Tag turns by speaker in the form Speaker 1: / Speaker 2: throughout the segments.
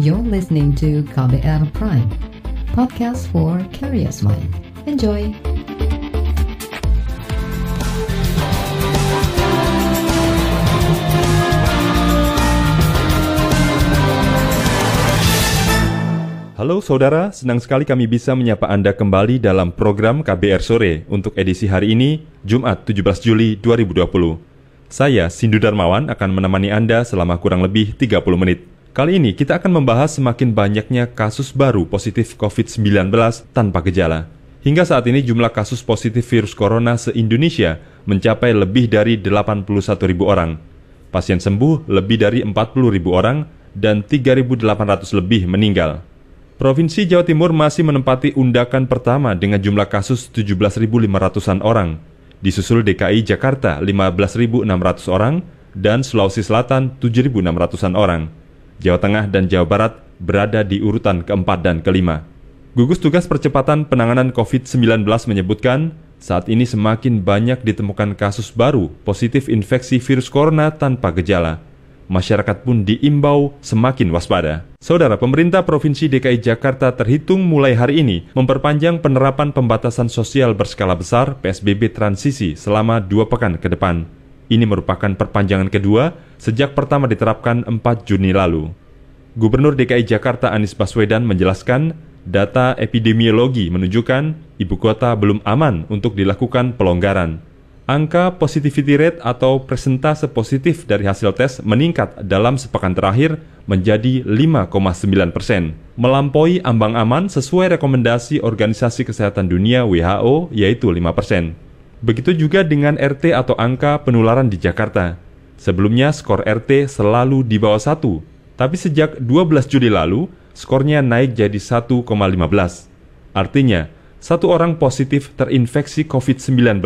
Speaker 1: You're listening to KBR Prime, podcast for curious mind. Enjoy!
Speaker 2: Halo saudara, senang sekali kami bisa menyapa Anda kembali dalam program KBR Sore untuk edisi hari ini, Jumat 17 Juli 2020. Saya, Sindu Darmawan, akan menemani Anda selama kurang lebih 30 menit. Kali ini kita akan membahas semakin banyaknya kasus baru positif COVID-19 tanpa gejala. Hingga saat ini jumlah kasus positif virus corona se-Indonesia mencapai lebih dari 81 ribu orang. Pasien sembuh lebih dari 40 ribu orang dan 3.800 lebih meninggal. Provinsi Jawa Timur masih menempati undakan pertama dengan jumlah kasus 17.500-an orang. Disusul DKI Jakarta 15.600 orang dan Sulawesi Selatan 7.600-an orang. Jawa Tengah dan Jawa Barat berada di urutan keempat dan kelima. Gugus Tugas Percepatan Penanganan COVID-19 menyebutkan, saat ini semakin banyak ditemukan kasus baru positif infeksi virus corona tanpa gejala. Masyarakat pun diimbau semakin waspada. Saudara, pemerintah Provinsi DKI Jakarta terhitung mulai hari ini memperpanjang penerapan pembatasan sosial berskala besar PSBB transisi selama dua pekan ke depan. Ini merupakan perpanjangan kedua sejak pertama diterapkan 4 Juni lalu. Gubernur DKI Jakarta Anies Baswedan menjelaskan data epidemiologi menunjukkan ibu kota belum aman untuk dilakukan pelonggaran. Angka positivity rate atau presentase positif dari hasil tes meningkat dalam sepekan terakhir menjadi 5,9 persen, melampaui ambang aman sesuai rekomendasi Organisasi Kesehatan Dunia WHO yaitu 5 persen. Begitu juga dengan RT atau angka penularan di Jakarta. Sebelumnya skor RT selalu di bawah 1, tapi sejak 12 Juli lalu skornya naik jadi 1,15. Artinya, satu orang positif terinfeksi COVID-19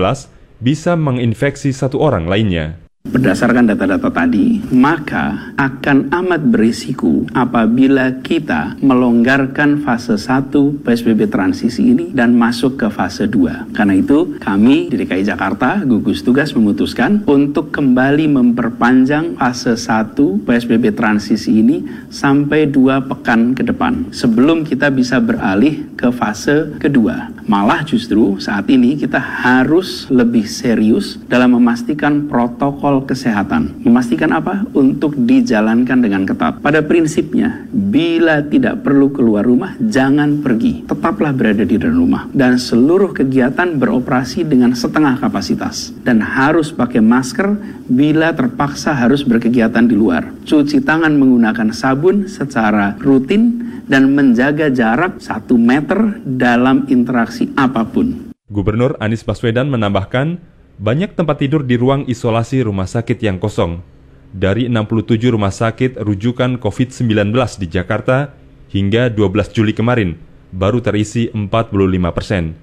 Speaker 2: bisa menginfeksi satu orang lainnya.
Speaker 3: Berdasarkan data-data tadi, maka akan amat berisiko apabila kita melonggarkan fase 1 PSBB transisi ini dan masuk ke fase 2. Karena itu, kami di DKI Jakarta, gugus tugas memutuskan untuk kembali memperpanjang fase 1 PSBB transisi ini sampai dua pekan ke depan sebelum kita bisa beralih ke fase kedua. Malah justru saat ini kita harus lebih serius dalam memastikan protokol kesehatan. Memastikan apa? Untuk dijalankan dengan ketat. Pada prinsipnya, bila tidak perlu keluar rumah, jangan pergi. Tetaplah berada di dalam rumah. Dan seluruh kegiatan beroperasi dengan setengah kapasitas. Dan harus pakai masker bila terpaksa harus berkegiatan di luar. Cuci tangan menggunakan sabun secara rutin dan menjaga jarak satu meter dalam interaksi apa pun.
Speaker 2: Gubernur Anies Baswedan menambahkan, banyak tempat tidur di ruang isolasi rumah sakit yang kosong. Dari 67 rumah sakit rujukan COVID-19 di Jakarta hingga 12 Juli kemarin, baru terisi 45 persen.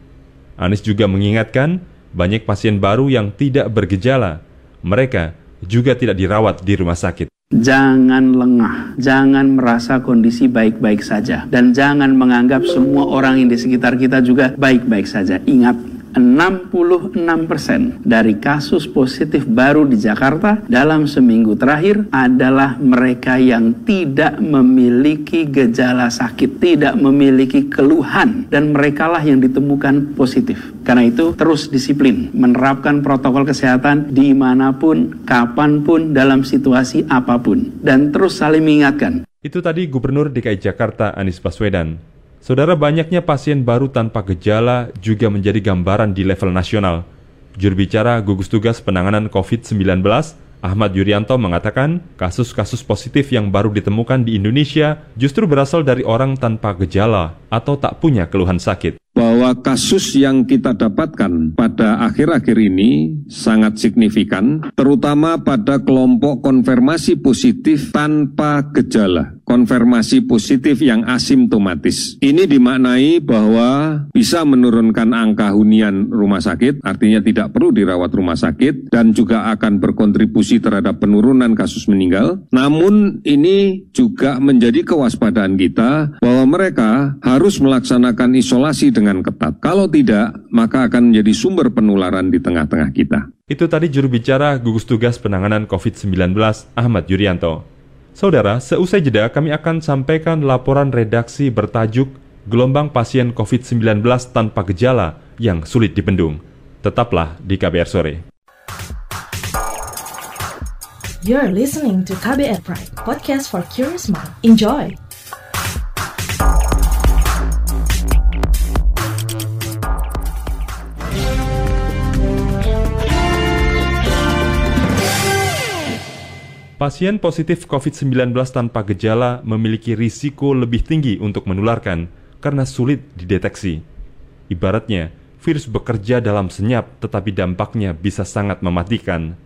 Speaker 2: Anies juga mengingatkan, banyak pasien baru yang tidak bergejala. Mereka juga tidak dirawat di rumah sakit.
Speaker 3: Jangan lengah, jangan merasa kondisi baik-baik saja, dan jangan menganggap semua orang yang di sekitar kita juga baik-baik saja. Ingat, 66% dari kasus positif baru di Jakarta dalam seminggu terakhir adalah mereka yang tidak memiliki gejala sakit, tidak memiliki keluhan, dan merekalah yang ditemukan positif. Karena itu terus disiplin, menerapkan protokol kesehatan di mana pun, kapan pun, dalam situasi apa pun, dan terus saling mengingatkan.
Speaker 2: Itu tadi Gubernur DKI Jakarta Anies Baswedan. Saudara banyaknya pasien baru tanpa gejala juga menjadi gambaran di level nasional. Juru bicara gugus tugas penanganan COVID-19, Ahmad Yuryanto mengatakan kasus-kasus positif yang baru ditemukan di Indonesia justru berasal dari orang tanpa gejala atau tak punya keluhan sakit
Speaker 4: bahwa kasus yang kita dapatkan pada akhir-akhir ini sangat signifikan, terutama pada kelompok konfirmasi positif tanpa gejala, konfirmasi positif yang asimptomatis. Ini dimaknai bahwa bisa menurunkan angka hunian rumah sakit, artinya tidak perlu dirawat rumah sakit, dan juga akan berkontribusi terhadap penurunan kasus meninggal. Namun ini juga menjadi kewaspadaan kita bahwa mereka harus melaksanakan isolasi dengan ketat. Kalau tidak, maka akan menjadi sumber penularan di tengah-tengah kita.
Speaker 2: Itu tadi juru bicara gugus tugas penanganan COVID-19 Ahmad Yuryanto. Saudara, seusai jeda kami akan sampaikan laporan redaksi bertajuk Gelombang Pasien COVID-19 Tanpa Gejala yang Sulit Dibendung. Tetaplah di KBR Sore.
Speaker 5: You're listening to KBR Pride, podcast for curious mind. Enjoy!
Speaker 2: Pasien positif COVID-19 tanpa gejala memiliki risiko lebih tinggi untuk menularkan karena sulit dideteksi. Ibaratnya, virus bekerja dalam senyap tetapi dampaknya bisa sangat mematikan.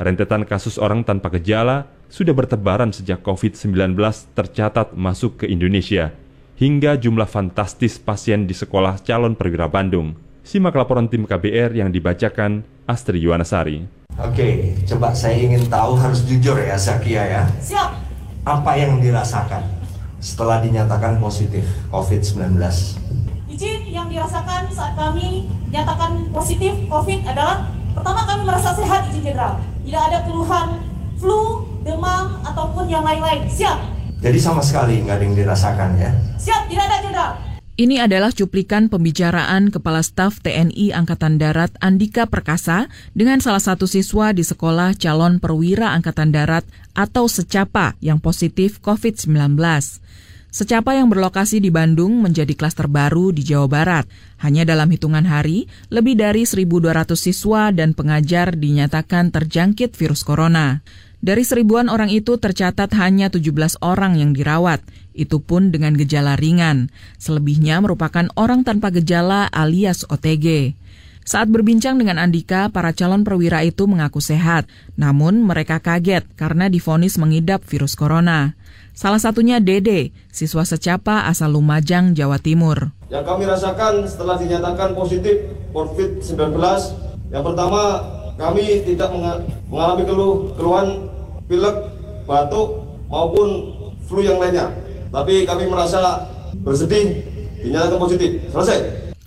Speaker 2: Rentetan kasus orang tanpa gejala sudah bertebaran sejak COVID-19 tercatat masuk ke Indonesia, hingga jumlah fantastis pasien di sekolah calon perwira Bandung. Simak laporan tim KBR yang dibacakan Astri Yuwanasari.
Speaker 6: Oke, coba saya ingin tahu harus jujur ya Zakia ya.
Speaker 7: Siap.
Speaker 6: Apa yang dirasakan setelah dinyatakan positif COVID-19?
Speaker 7: Izin yang dirasakan saat kami nyatakan positif COVID adalah pertama kami merasa sehat izin jenderal. Tidak ada keluhan flu, demam ataupun yang lain-lain. Siap.
Speaker 6: Jadi sama sekali nggak ada yang dirasakan ya?
Speaker 7: Siap, tidak ada jenderal.
Speaker 8: Ini adalah cuplikan pembicaraan Kepala Staf TNI Angkatan Darat Andika Perkasa dengan salah satu siswa di Sekolah Calon Perwira Angkatan Darat atau Secapa yang positif COVID-19. Secapa yang berlokasi di Bandung menjadi klaster baru di Jawa Barat. Hanya dalam hitungan hari, lebih dari 1.200 siswa dan pengajar dinyatakan terjangkit virus corona. Dari seribuan orang itu tercatat hanya 17 orang yang dirawat, itu pun dengan gejala ringan. Selebihnya merupakan orang tanpa gejala alias OTG. Saat berbincang dengan Andika, para calon perwira itu mengaku sehat, namun mereka kaget karena difonis mengidap virus corona. Salah satunya Dede, siswa secapa asal Lumajang, Jawa Timur.
Speaker 9: Yang kami rasakan setelah dinyatakan positif COVID-19, yang pertama kami tidak mengalami keluh, keluhan pilek, batuk, maupun flu yang lainnya. Tapi kami merasa bersedih dinyatakan positif. Selesai.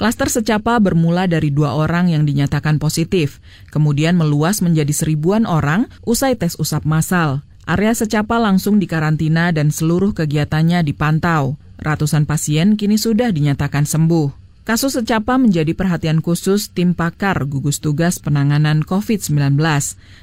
Speaker 8: Klaster secapa bermula dari dua orang yang dinyatakan positif, kemudian meluas menjadi seribuan orang usai tes usap massal. Area secapa langsung dikarantina dan seluruh kegiatannya dipantau. Ratusan pasien kini sudah dinyatakan sembuh. Kasus secapa menjadi perhatian khusus tim pakar gugus tugas penanganan COVID-19.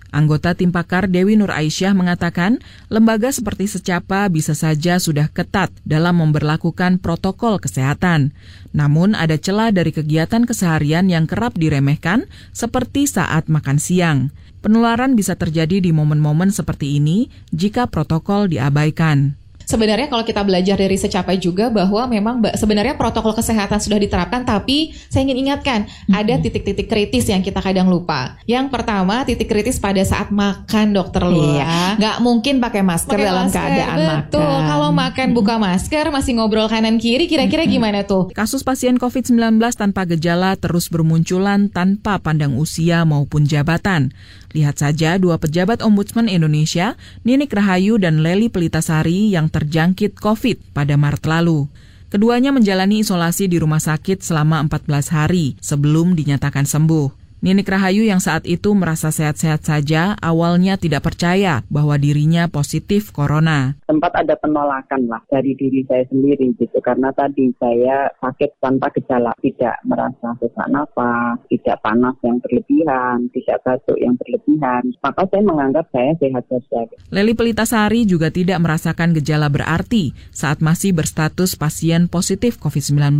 Speaker 8: Anggota tim pakar Dewi Nur Aisyah mengatakan, lembaga seperti secapa bisa saja sudah ketat dalam memperlakukan protokol kesehatan. Namun ada celah dari kegiatan keseharian yang kerap diremehkan seperti saat makan siang. Penularan bisa terjadi di momen-momen seperti ini jika protokol diabaikan
Speaker 10: sebenarnya kalau kita belajar dari secapai juga bahwa memang sebenarnya protokol kesehatan sudah diterapkan tapi saya ingin ingatkan hmm. ada titik-titik kritis yang kita kadang lupa. Yang pertama titik kritis pada saat makan dokter Lula. Iya. Nggak mungkin pakai masker pake dalam masker, keadaan betul. makan. Betul. Kalau makan buka masker masih ngobrol kanan kiri kira-kira gimana tuh?
Speaker 8: Kasus pasien COVID-19 tanpa gejala terus bermunculan tanpa pandang usia maupun jabatan. Lihat saja dua pejabat Ombudsman Indonesia, Ninik Rahayu dan Leli Pelitasari yang terjangkit COVID pada Maret lalu. Keduanya menjalani isolasi di rumah sakit selama 14 hari sebelum dinyatakan sembuh. Ninik Rahayu yang saat itu merasa sehat-sehat saja awalnya tidak percaya bahwa dirinya positif corona.
Speaker 11: Sempat ada penolakan lah dari diri saya sendiri gitu karena tadi saya sakit tanpa gejala, tidak merasa sesak nafas, tidak panas yang berlebihan, tidak batuk yang berlebihan. Maka saya menganggap saya sehat saja.
Speaker 8: Leli Pelitasari juga tidak merasakan gejala berarti saat masih berstatus pasien positif COVID-19.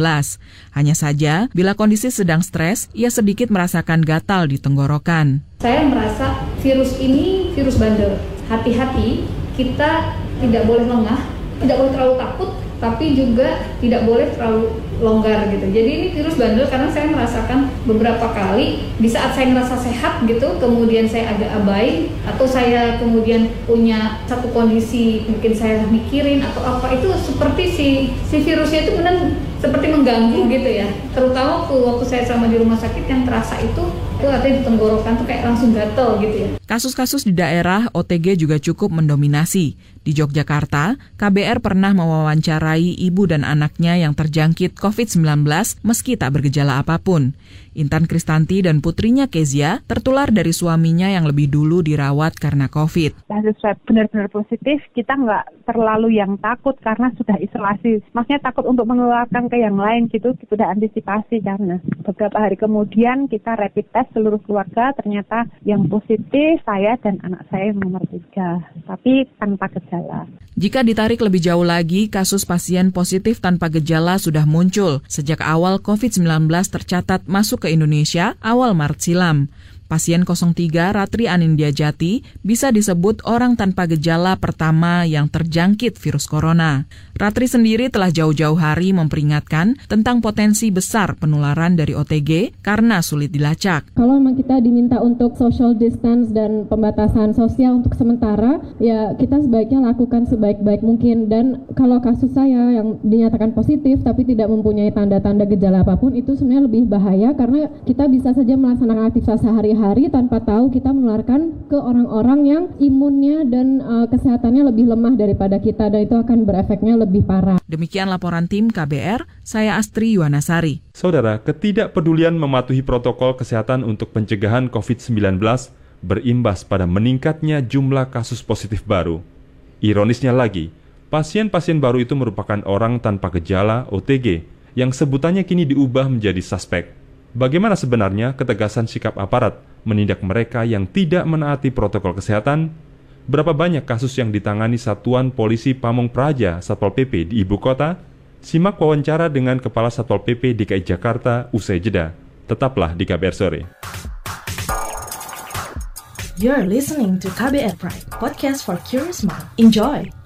Speaker 8: Hanya saja bila kondisi sedang stres, ia sedikit merasakan gatal di tenggorokan.
Speaker 12: Saya merasa virus ini virus bandel. Hati-hati, kita tidak boleh lengah, tidak boleh terlalu takut, tapi juga tidak boleh terlalu longgar gitu. Jadi ini virus bandel karena saya merasakan beberapa kali di saat saya merasa sehat gitu, kemudian saya agak abai atau saya kemudian punya satu kondisi mungkin saya mikirin atau apa itu seperti si si virusnya itu benar seperti mengganggu gitu ya. Terutama waktu, waktu saya sama di rumah sakit yang terasa itu itu artinya di tenggorokan tuh kayak langsung gatel gitu ya.
Speaker 8: Kasus-kasus di daerah OTG juga cukup mendominasi. Di Yogyakarta, KBR pernah mewawancarai ibu dan anaknya yang terjangkit COVID-19 meski tak bergejala apa pun. Intan Kristanti dan putrinya Kezia tertular dari suaminya yang lebih dulu dirawat karena COVID.
Speaker 13: Kasus swab benar-benar positif, kita nggak terlalu yang takut karena sudah isolasi. Maksudnya takut untuk mengeluarkan ke yang lain gitu, sudah antisipasi karena beberapa hari kemudian kita rapid test seluruh keluarga ternyata yang positif saya dan anak saya nomor tiga, tapi tanpa gejala.
Speaker 8: Jika ditarik lebih jauh lagi, kasus pasien positif tanpa gejala sudah muncul sejak awal COVID-19 tercatat masuk ke Indonesia awal Maret silam. Pasien 03 Ratri Anindya Jati bisa disebut orang tanpa gejala pertama yang terjangkit virus corona. Ratri sendiri telah jauh-jauh hari memperingatkan tentang potensi besar penularan dari OTG karena sulit dilacak.
Speaker 14: Kalau memang kita diminta untuk social distance dan pembatasan sosial untuk sementara, ya kita sebaiknya lakukan sebaik-baik mungkin. Dan kalau kasus saya yang dinyatakan positif tapi tidak mempunyai tanda-tanda gejala apa pun, itu sebenarnya lebih bahaya karena kita bisa saja melaksanakan aktivitas sehari hari tanpa tahu kita menularkan ke orang-orang yang imunnya dan uh, kesehatannya lebih lemah daripada kita dan itu akan berefeknya lebih parah.
Speaker 8: Demikian laporan tim KBR, saya Astri Yuwanasari.
Speaker 2: Saudara, ketidakpedulian mematuhi protokol kesehatan untuk pencegahan COVID-19 berimbas pada meningkatnya jumlah kasus positif baru. Ironisnya lagi, pasien-pasien baru itu merupakan orang tanpa gejala OTG yang sebutannya kini diubah menjadi suspek. Bagaimana sebenarnya ketegasan sikap aparat menindak mereka yang tidak menaati protokol kesehatan? Berapa banyak kasus yang ditangani Satuan Polisi Pamong Praja Satpol PP di ibu kota? Simak wawancara dengan Kepala Satpol PP DKI Jakarta usai jeda. Tetaplah di KBR Sore.
Speaker 5: You're listening to KBR Pride, podcast for curious mind. Enjoy!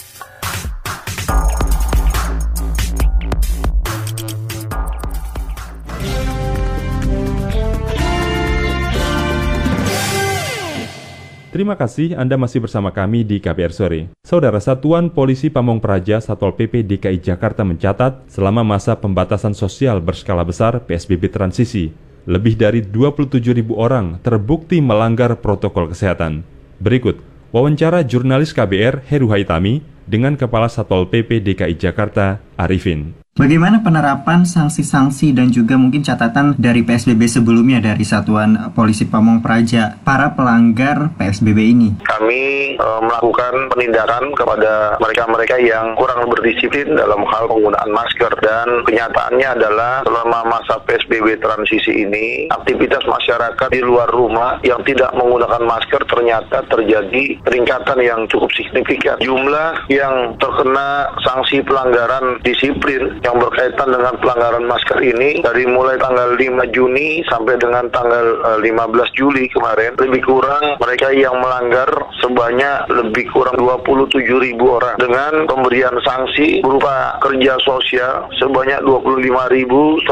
Speaker 2: Terima kasih Anda masih bersama kami di KBR Sore. Saudara Satuan Polisi Pamong Praja Satpol PP DKI Jakarta mencatat selama masa pembatasan sosial berskala besar PSBB transisi, lebih dari 27 ribu orang terbukti melanggar protokol kesehatan. Berikut, wawancara jurnalis KBR Heru Haitami dengan Kepala Satpol PP DKI Jakarta, Arifin.
Speaker 15: Bagaimana penerapan sanksi-sanksi dan juga mungkin catatan dari PSBB sebelumnya dari Satuan Polisi Pamong Praja para pelanggar PSBB ini?
Speaker 16: Kami e, melakukan penindakan kepada mereka-mereka yang kurang berdisiplin dalam hal penggunaan masker dan kenyataannya adalah selama masa PSBB transisi ini aktivitas masyarakat di luar rumah yang tidak menggunakan masker ternyata terjadi peningkatan yang cukup signifikan. Jumlah yang terkena sanksi pelanggaran disiplin yang berkaitan dengan pelanggaran masker ini dari mulai tanggal 5 Juni sampai dengan tanggal 15 eh, Juli kemarin lebih kurang mereka yang melanggar sebanyak lebih kurang 27 ribu orang. Dengan pemberian sanksi berupa kerja sosial sebanyak 25.180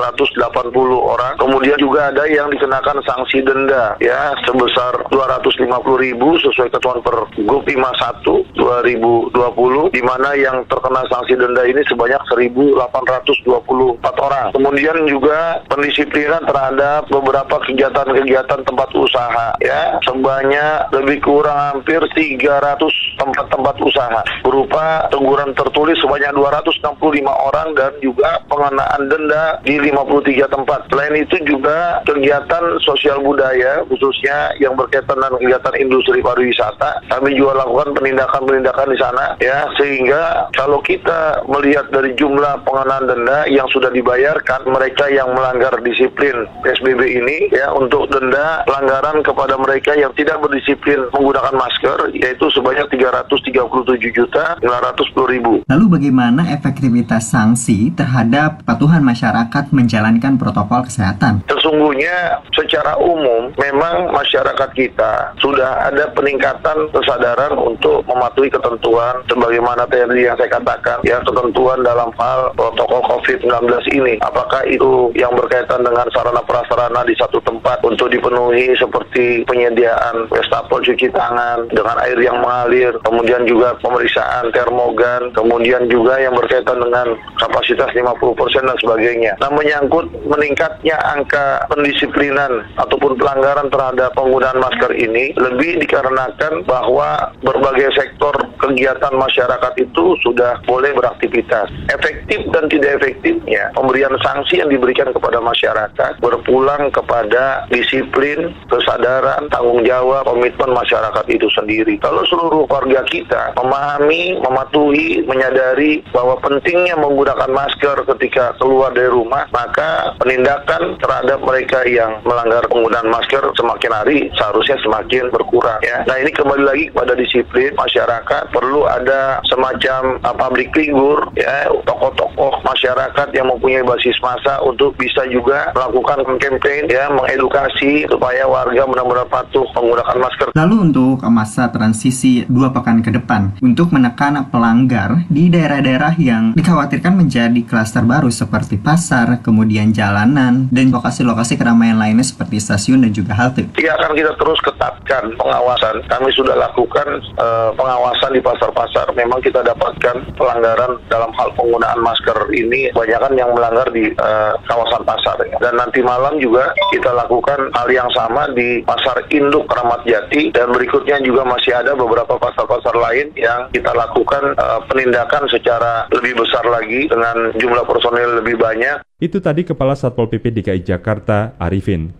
Speaker 16: orang. Kemudian juga ada yang dikenakan sanksi denda ya sebesar 250 ribu sesuai ketentuan Pergub 51 2020 di mana yang terkena sanksi denda ini sebanyak 1.800 824 orang. Kemudian juga pendisiplinan terhadap beberapa kegiatan-kegiatan tempat usaha ya sebanyak lebih kurang hampir 300 tempat-tempat usaha berupa teguran tertulis sebanyak 265 orang dan juga pengenaan denda di 53 tempat. Selain itu juga kegiatan sosial budaya khususnya yang berkaitan dengan kegiatan industri pariwisata kami juga lakukan penindakan-penindakan di sana ya sehingga kalau kita melihat dari jumlah pengenaan pengenaan denda yang sudah dibayarkan mereka yang melanggar disiplin PSBB ini ya untuk denda pelanggaran kepada mereka yang tidak berdisiplin menggunakan masker yaitu sebanyak 337 juta 910 ribu.
Speaker 15: Lalu bagaimana efektivitas sanksi terhadap patuhan masyarakat menjalankan protokol kesehatan?
Speaker 16: Sesungguhnya secara umum memang masyarakat kita sudah ada peningkatan kesadaran untuk mematuhi ketentuan sebagaimana tadi yang saya katakan ya ketentuan dalam hal protokol protokol COVID-19 ini. Apakah itu yang berkaitan dengan sarana prasarana di satu tempat untuk dipenuhi seperti penyediaan wastafel cuci tangan dengan air yang mengalir, kemudian juga pemeriksaan termogan, kemudian juga yang berkaitan dengan kapasitas 50% dan sebagainya. Nah, menyangkut meningkatnya angka pendisiplinan ataupun pelanggaran terhadap penggunaan masker ini lebih dikarenakan bahwa berbagai sektor kegiatan masyarakat itu sudah boleh beraktivitas. Efektif dan tidak efektifnya pemberian sanksi yang diberikan kepada masyarakat berpulang kepada disiplin, kesadaran, tanggung jawab, komitmen masyarakat itu sendiri. Kalau seluruh warga kita memahami, mematuhi, menyadari bahwa pentingnya menggunakan masker ketika keluar dari rumah, maka penindakan terhadap mereka yang melanggar penggunaan masker semakin hari seharusnya semakin berkurang ya. Nah ini kembali lagi kepada disiplin masyarakat perlu ada semacam uh, public figure ya tokoh-tokoh masyarakat yang mempunyai basis massa untuk bisa juga melakukan campaign ya mengedukasi supaya warga benar-benar patuh menggunakan masker.
Speaker 15: Lalu untuk masa transisi dua pekan ke depan untuk menekan pelanggar di daerah-daerah yang dikhawatirkan menjadi klaster baru seperti pasar, kemudian jalanan dan lokasi-lokasi keramaian lainnya seperti stasiun dan juga halte.
Speaker 16: Iya akan kita terus ketatkan pengawasan. Kami sudah lakukan uh, pengawasan di pasar-pasar. Memang kita dapatkan pelanggaran dalam hal penggunaan masker ini kebanyakan yang melanggar di uh, kawasan pasar. Dan nanti malam juga kita lakukan hal yang sama di pasar induk Keramat Jati dan berikutnya juga masih ada beberapa pasar-pasar lain yang kita lakukan uh, penindakan secara lebih besar lagi dengan jumlah personil lebih banyak.
Speaker 2: Itu tadi Kepala Satpol PP DKI Jakarta, Arifin.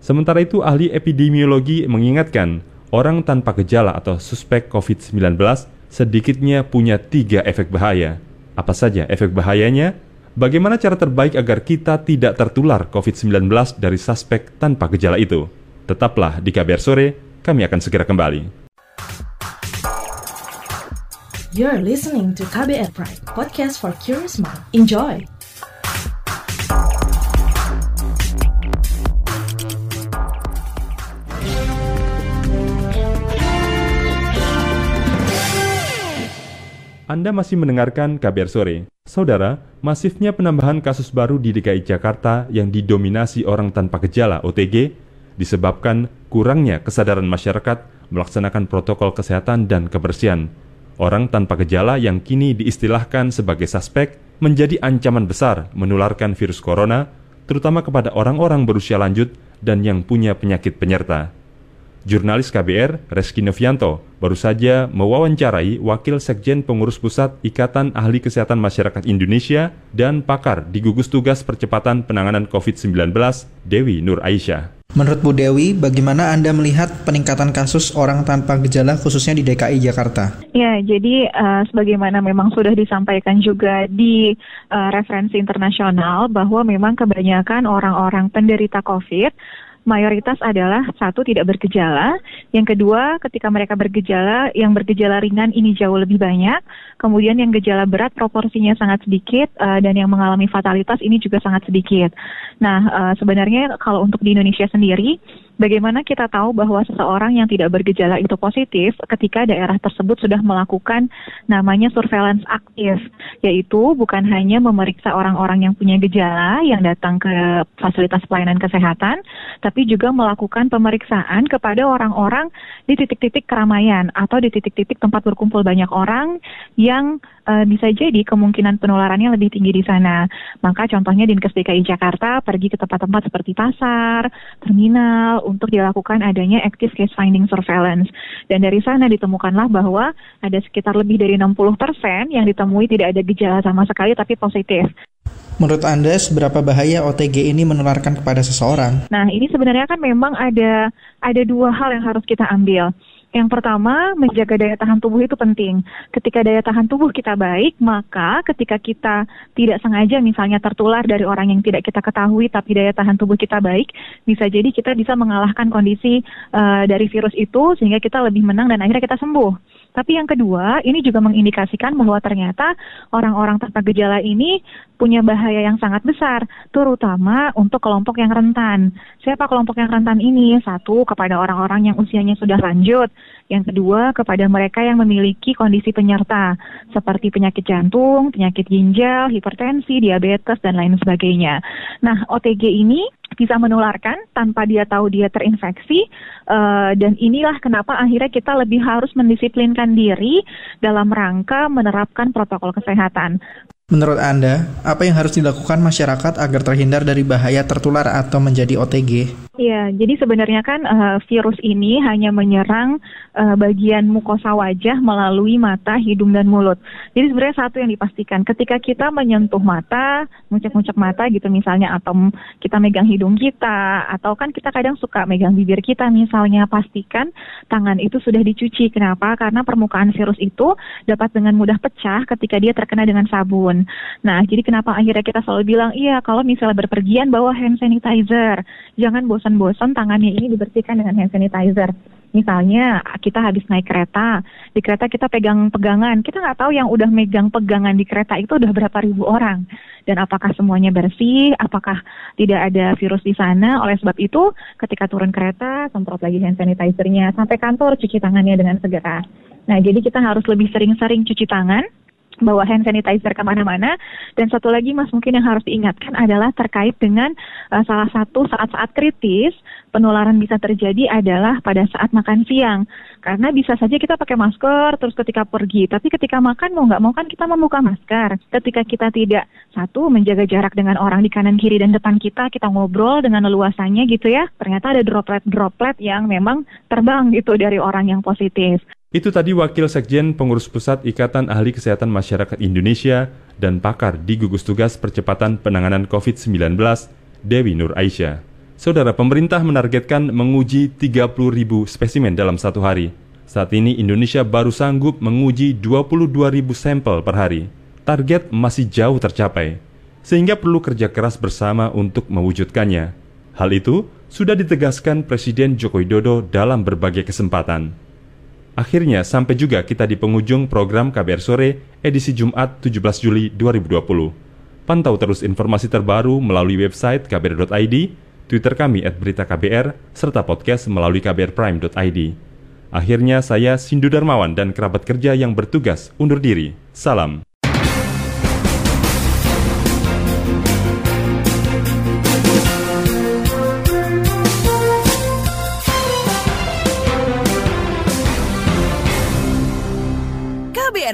Speaker 2: Sementara itu, ahli epidemiologi mengingatkan orang tanpa gejala atau suspek COVID-19 sedikitnya punya tiga efek bahaya. Apa saja efek bahayanya? Bagaimana cara terbaik agar kita tidak tertular COVID-19 dari suspek tanpa gejala itu? Tetaplah di KBR Sore, kami akan segera kembali.
Speaker 5: You're listening to KBR Pride, podcast for curious mind. Enjoy!
Speaker 2: Anda masih mendengarkan KBR Sore. Saudara, masifnya penambahan kasus baru di DKI Jakarta yang didominasi orang tanpa gejala OTG disebabkan kurangnya kesadaran masyarakat melaksanakan protokol kesehatan dan kebersihan. Orang tanpa gejala yang kini diistilahkan sebagai suspek menjadi ancaman besar menularkan virus corona, terutama kepada orang-orang berusia lanjut dan yang punya penyakit penyerta. Jurnalis KBR, Reski Novianto, baru saja mewawancarai Wakil Sekjen Pengurus Pusat Ikatan Ahli Kesehatan Masyarakat Indonesia dan pakar di gugus tugas percepatan penanganan COVID-19, Dewi Nur Aisyah.
Speaker 17: Menurut Bu Dewi, bagaimana Anda melihat peningkatan kasus orang tanpa gejala khususnya di DKI Jakarta?
Speaker 18: Ya, jadi uh, sebagaimana memang sudah disampaikan juga di uh, referensi internasional bahwa memang kebanyakan orang-orang penderita COVID mayoritas adalah satu tidak bergejala, yang kedua ketika mereka bergejala, yang bergejala ringan ini jauh lebih banyak, kemudian yang gejala berat proporsinya sangat sedikit uh, dan yang mengalami fatalitas ini juga sangat sedikit. Nah, uh, sebenarnya kalau untuk di Indonesia sendiri Bagaimana kita tahu bahwa seseorang yang tidak bergejala itu positif ketika daerah tersebut sudah melakukan namanya surveillance aktif, yaitu bukan hanya memeriksa orang-orang yang punya gejala yang datang ke fasilitas pelayanan kesehatan, tapi juga melakukan pemeriksaan kepada orang-orang di titik-titik keramaian atau di titik-titik tempat berkumpul banyak orang yang uh, bisa jadi kemungkinan penularannya lebih tinggi di sana. Maka contohnya Dinkes DKI Jakarta pergi ke tempat-tempat seperti pasar, terminal, untuk dilakukan adanya active case finding surveillance. Dan dari sana ditemukanlah bahwa ada sekitar lebih dari 60 persen yang ditemui tidak ada gejala sama sekali tapi positif.
Speaker 17: Menurut Anda, seberapa bahaya OTG ini menularkan kepada seseorang?
Speaker 18: Nah, ini sebenarnya kan memang ada ada dua hal yang harus kita ambil. Yang pertama, menjaga daya tahan tubuh itu penting. Ketika daya tahan tubuh kita baik, maka ketika kita tidak sengaja misalnya tertular dari orang yang tidak kita ketahui tapi daya tahan tubuh kita baik, bisa jadi kita bisa mengalahkan kondisi uh, dari virus itu sehingga kita lebih menang dan akhirnya kita sembuh. Tapi yang kedua, ini juga mengindikasikan bahwa ternyata orang-orang tanpa gejala ini punya bahaya yang sangat besar, terutama untuk kelompok yang rentan. Siapa kelompok yang rentan ini? Satu, kepada orang-orang yang usianya sudah lanjut. Yang kedua, kepada mereka yang memiliki kondisi penyerta, seperti penyakit jantung, penyakit ginjal, hipertensi, diabetes, dan lain sebagainya. Nah, OTG ini bisa menularkan tanpa dia tahu dia terinfeksi uh, dan inilah kenapa akhirnya kita lebih harus mendisiplinkan diri dalam rangka menerapkan protokol kesehatan.
Speaker 17: Menurut Anda, apa yang harus dilakukan masyarakat agar terhindar dari bahaya tertular atau menjadi OTG?
Speaker 18: Iya, jadi sebenarnya kan uh, virus ini hanya menyerang uh, bagian mukosa wajah melalui mata, hidung, dan mulut. Jadi sebenarnya satu yang dipastikan, ketika kita menyentuh mata, ngucek-ngucek mata gitu misalnya, atau kita megang hidung kita, atau kan kita kadang suka megang bibir kita misalnya, pastikan tangan itu sudah dicuci. Kenapa? Karena permukaan virus itu dapat dengan mudah pecah ketika dia terkena dengan sabun. Nah, jadi kenapa akhirnya kita selalu bilang, iya kalau misalnya berpergian bawa hand sanitizer, jangan bosan bosan-bosan tangannya ini dibersihkan dengan hand sanitizer. Misalnya kita habis naik kereta, di kereta kita pegang pegangan, kita nggak tahu yang udah megang pegangan di kereta itu udah berapa ribu orang. Dan apakah semuanya bersih, apakah tidak ada virus di sana. Oleh sebab itu, ketika turun kereta, semprot lagi hand sanitizernya. Sampai kantor, cuci tangannya dengan segera. Nah, jadi kita harus lebih sering-sering cuci tangan bawa hand sanitizer ke mana-mana. Dan satu lagi Mas mungkin yang harus diingatkan adalah terkait dengan uh, salah satu saat-saat kritis penularan bisa terjadi adalah pada saat makan siang. Karena bisa saja kita pakai masker terus ketika pergi, tapi ketika makan mau nggak mau kan kita membuka masker. Ketika kita tidak satu menjaga jarak dengan orang di kanan kiri dan depan kita, kita ngobrol dengan leluasannya gitu ya. Ternyata ada droplet-droplet yang memang terbang gitu dari orang yang positif.
Speaker 2: Itu tadi Wakil Sekjen Pengurus Pusat Ikatan Ahli Kesehatan Masyarakat Indonesia dan pakar di gugus tugas percepatan penanganan COVID-19, Dewi Nur Aisyah. Saudara pemerintah menargetkan menguji 30 ribu spesimen dalam satu hari. Saat ini Indonesia baru sanggup menguji 22 ribu sampel per hari. Target masih jauh tercapai, sehingga perlu kerja keras bersama untuk mewujudkannya. Hal itu sudah ditegaskan Presiden Joko Widodo dalam berbagai kesempatan. Akhirnya sampai juga kita di penghujung program KBR Sore edisi Jumat 17 Juli 2020. Pantau terus informasi terbaru melalui website kbr.id, Twitter kami at berita KBR, serta podcast melalui kbrprime.id. Akhirnya saya Sindu Darmawan dan kerabat kerja yang bertugas undur diri. Salam.